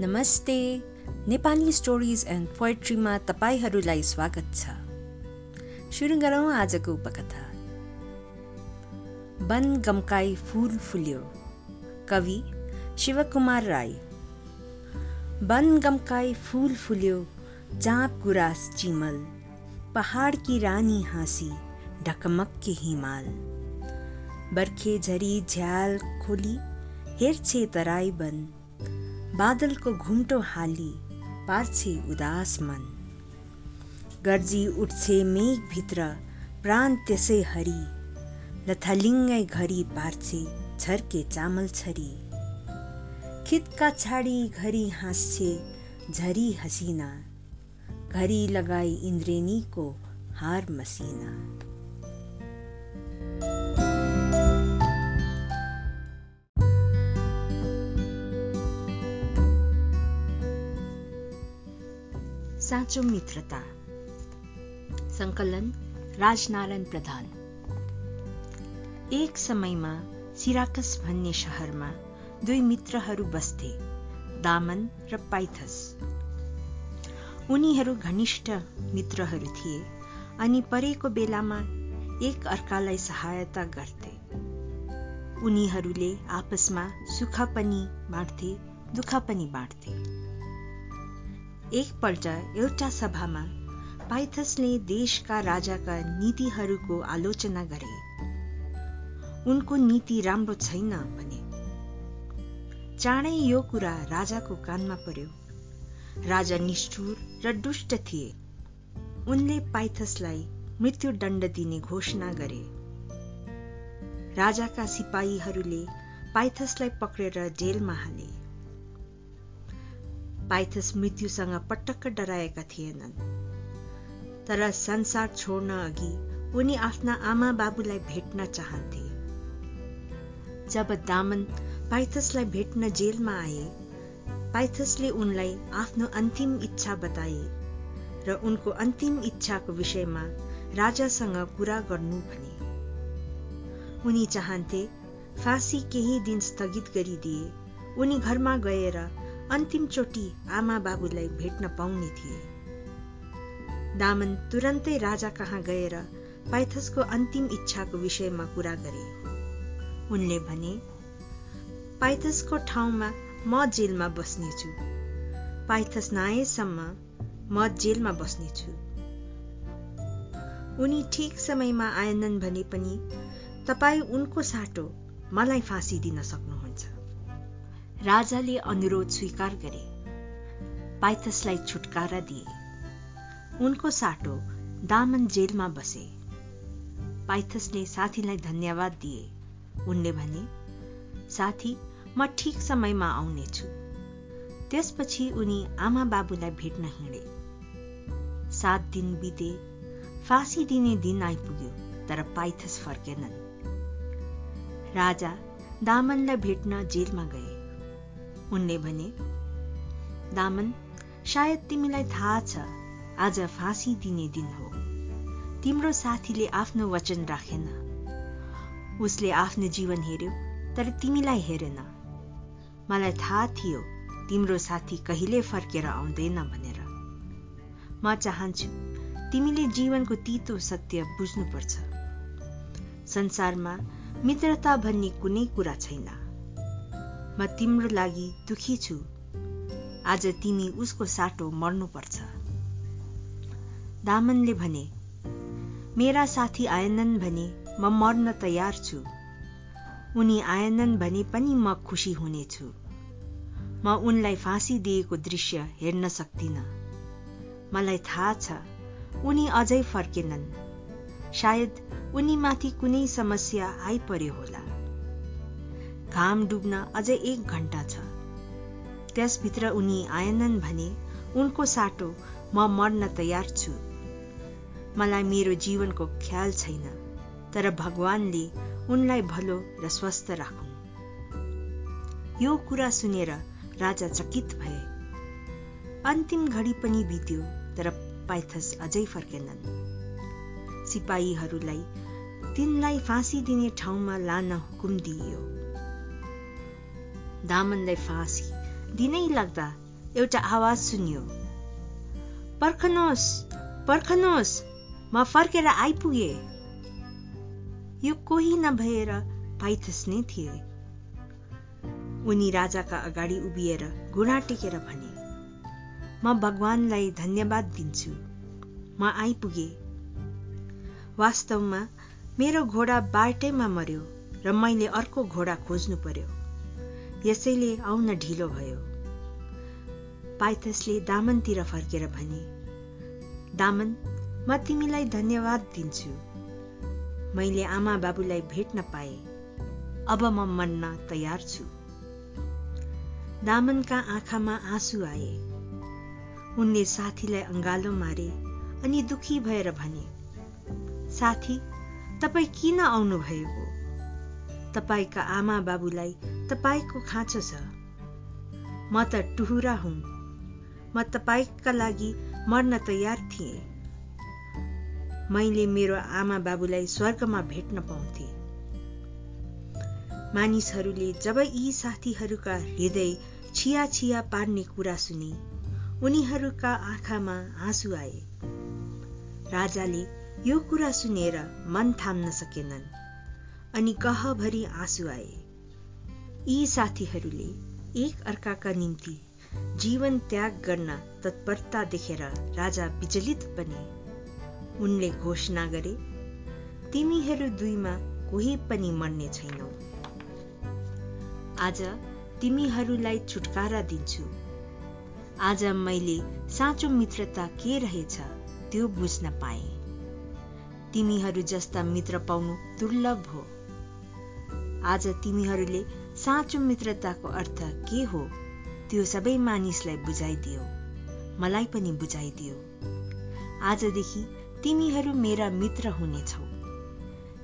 नमस्ते। Nepali stories and पोएट्रीमा तपाईँहरूलाई स्वागत छ। सुरु गरौँ आजको उपकथा। वन गमकाई फुल फुल्यो। कवि शिवकुमार राई। वन गमकाई फुल फुल्यो, जाँप गुरास चिमल पहाडकी रानी हाँसी ढकमक्के हिमाल। बर्खे झरी झ्याल खोली हेर्छे तराई बन बादलको घुम्टो हाली पार्छे उदास मन। गर्जी उठ्छे मेघभित्र प्राण त्यसै हरि। लथलिङ्गै घरी पार्छे छर्के चामल छरी। खितका छाडी घरी हाँस्छे झरी हसिना। घरी लगाई इन्द्रेणीको हार मसिना। साँचो मित्रता। सङ्कलन राजनारायण प्रधान। एक समयमा सिराकस भन्ने शहरमा दुई मित्रहरू बस्थे दामन र पाइथस। उनीहरू घनिष्ठ मित्रहरू थिए अनि परेको बेलामा एक अर्कालाई सहायता गर्थे। उनीहरूले आपसमा सुख पनि बाँड्थे दुःख पनि बाँड्थे एकपल्ट एउटा सभामा पाइथसले देशका राजाका नीतिहरूको आलोचना गरे। उनको नीति राम्रो छैन भने। चाँडै यो कुरा राजाको कानमा पर्यो। राजा निष्ठुर र दुष्ट थिए। उनले पाइथसलाई मृत्युदण्ड दिने घोषणा गरे। राजाका सिपाहीहरूले पाइथसलाई पक्रेर जेलमा हाले। पाइथस मृत्युसँग पटक्क डराएका थिएनन्। तर संसार छोड्न अघि उनी आफ्ना आमा बाबुलाई भेट्न चाहन्थे। जब दामन पाइथसलाई भेट्न जेलमा आए पाइथसले उनलाई आफ्नो अन्तिम इच्छा बताए र उनको अन्तिम इच्छाको विषयमा राजासँग कुरा गर्नु भने। उनी चाहन्थे फाँसी केही दिन स्थगित गरिदिए। उनी घरमा गएर अन्तिमचोटि आमा बाबुलाई भेट्न पाउने थिए। दामन तुरन्तै राजा कहाँ गएर पाइथसको अन्तिम इच्छाको विषयमा कुरा गरे। उनले भने पाइथसको ठाउँमा म जेलमा बस्नेछु पाइथस नआएसम्म म जेलमा बस्नेछु उनी ठिक समयमा आएनन् भने पनि तपाईँ उनको साटो मलाई फाँसी दिन सक्नुहुन्छ। राजाले अनुरोध स्वीकार गरे। पाइथसलाई छुटकारा दिए। उनको साटो दामन जेलमा बसे। पाइथसले साथीलाई धन्यवाद दिए। उनले भने साथी म ठिक समयमा आउनेछु। त्यसपछि उनी आमा बाबुलाई भेट्न हिँडे। सात दिन बिते फाँसी दिने दिन आइपुग्यो तर पाइथस फर्केनन्। राजा दामनलाई भेट्न जेलमा गए। उनले भने दामन सायद तिमीलाई थाहा छ आज फाँसी दिने दिन हो। तिम्रो साथीले आफ्नो वचन राखेन। उसले आफ्नो जीवन हेर्यो तर तिमीलाई हेरेन। मलाई थाहा थियो तिम्रो साथी कहिले फर्केर आउँदैन भनेर। म चाहन्छु तिमीले जीवनको तितो सत्य बुझ्नुपर्छ। संसारमा मित्रता भन्ने कुनै कुरा छैन। म तिम्रो लागि दुखी छु। आज तिमी उसको साटो मर्नुपर्छ। दामनले भने मेरा साथी आएनन् भने म मर्न तयार छु। उनी आएनन् भने पनि म खुसी हुनेछु म उनलाई फाँसी दिएको दृश्य हेर्न सक्दिन। मलाई थाहा छ उनी अझै फर्केनन्। सायद उनीमाथि कुनै समस्या आइपर्यो होला। घाम डुब्न अझै एक घण्टा छ। त्यसभित्र उनी आएनन् भने उनको साटो म मर्न तयार छु। मलाई मेरो जीवनको ख्याल छैन तर भगवानले उनलाई भलो र स्वस्थ राखुन्। यो कुरा सुनेर राजा चकित भए। अन्तिम घडी पनि बित्यो तर पाइथस अझै फर्केनन्। सिपाहीहरूलाई तिनलाई फाँसी दिने ठाउँमा लान हुकुम दिइयो। दामनलाई फाँसी। दिनै लाग्दा एउटा आवाज सुनियो। पर्खनुहोस् पर्खनुहोस् म फर्केर आइपुगे। यो कोही नभएर पाइथस नै थिए। उनी राजाका अगाडि उभिएर घुँडा टेकेर भने म भगवानलाई धन्यवाद दिन्छु। म आइपुगे। वास्तवमा मेरो घोडा बाटैमा मर्यो र मैले अर्को घोडा खोज्नु पर्यो। यसैले आउन ढिलो भयो। पाइथसले दामनतिर फर्केर भने दामन म तिमीलाई धन्यवाद दिन्छु। मैले आमा बाबुलाई भेट्न पाए। अब म मन्न तयार छु दामनका आँखामा आँसु आए। उनले साथीलाई अङ्गालो मारे अनि दुखी भएर भने साथी तपाईँ किन आउनु भएको तपाईँका आमा बाबुलाई तपाईँको खाँचो छ। म त टुहुरा हुँ। म तपाईँका लागि मर्न तयार थिएँ। मैले मेरो आमा बाबुलाई स्वर्गमा भेट्न पाउँथे। मानिसहरूले जब यी साथीहरूका हृदय छिया छिया पार्ने कुरा सुने उनीहरूका आँखामा आँसु आए। राजाले यो कुरा सुनेर मन थाम्न सकेनन् अनि गहभरि आँसु आए। यी साथीहरूले एक अर्काका निम्ति जीवन त्याग गर्न तत्परता देखेर राजा विचलित बने। उनले घोषणा गरे तिमीहरू दुईमा कोही पनि मर्ने छैनौ। आज तिमीहरूलाई छुटकारा दिन्छु। आज मैले साँचो मित्रता के रहेछ त्यो बुझ्न पाए। तिमीहरू जस्ता मित्र पाउनु दुर्लभ हो। आज तिमीहरूले साँचो मित्रताको अर्थ के हो त्यो सबै मानिसलाई बुझाइदियो मलाई पनि बुझाइदियो। आजदेखि तिमीहरू मेरा मित्र हुनेछौ।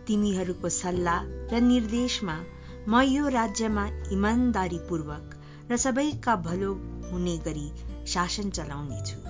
तिमीहरूको सल्लाह र निर्देशमा म यो राज्यमा इमान्दारीपूर्वक र सबैका भलो हुने गरी शासन चलाउनेछु।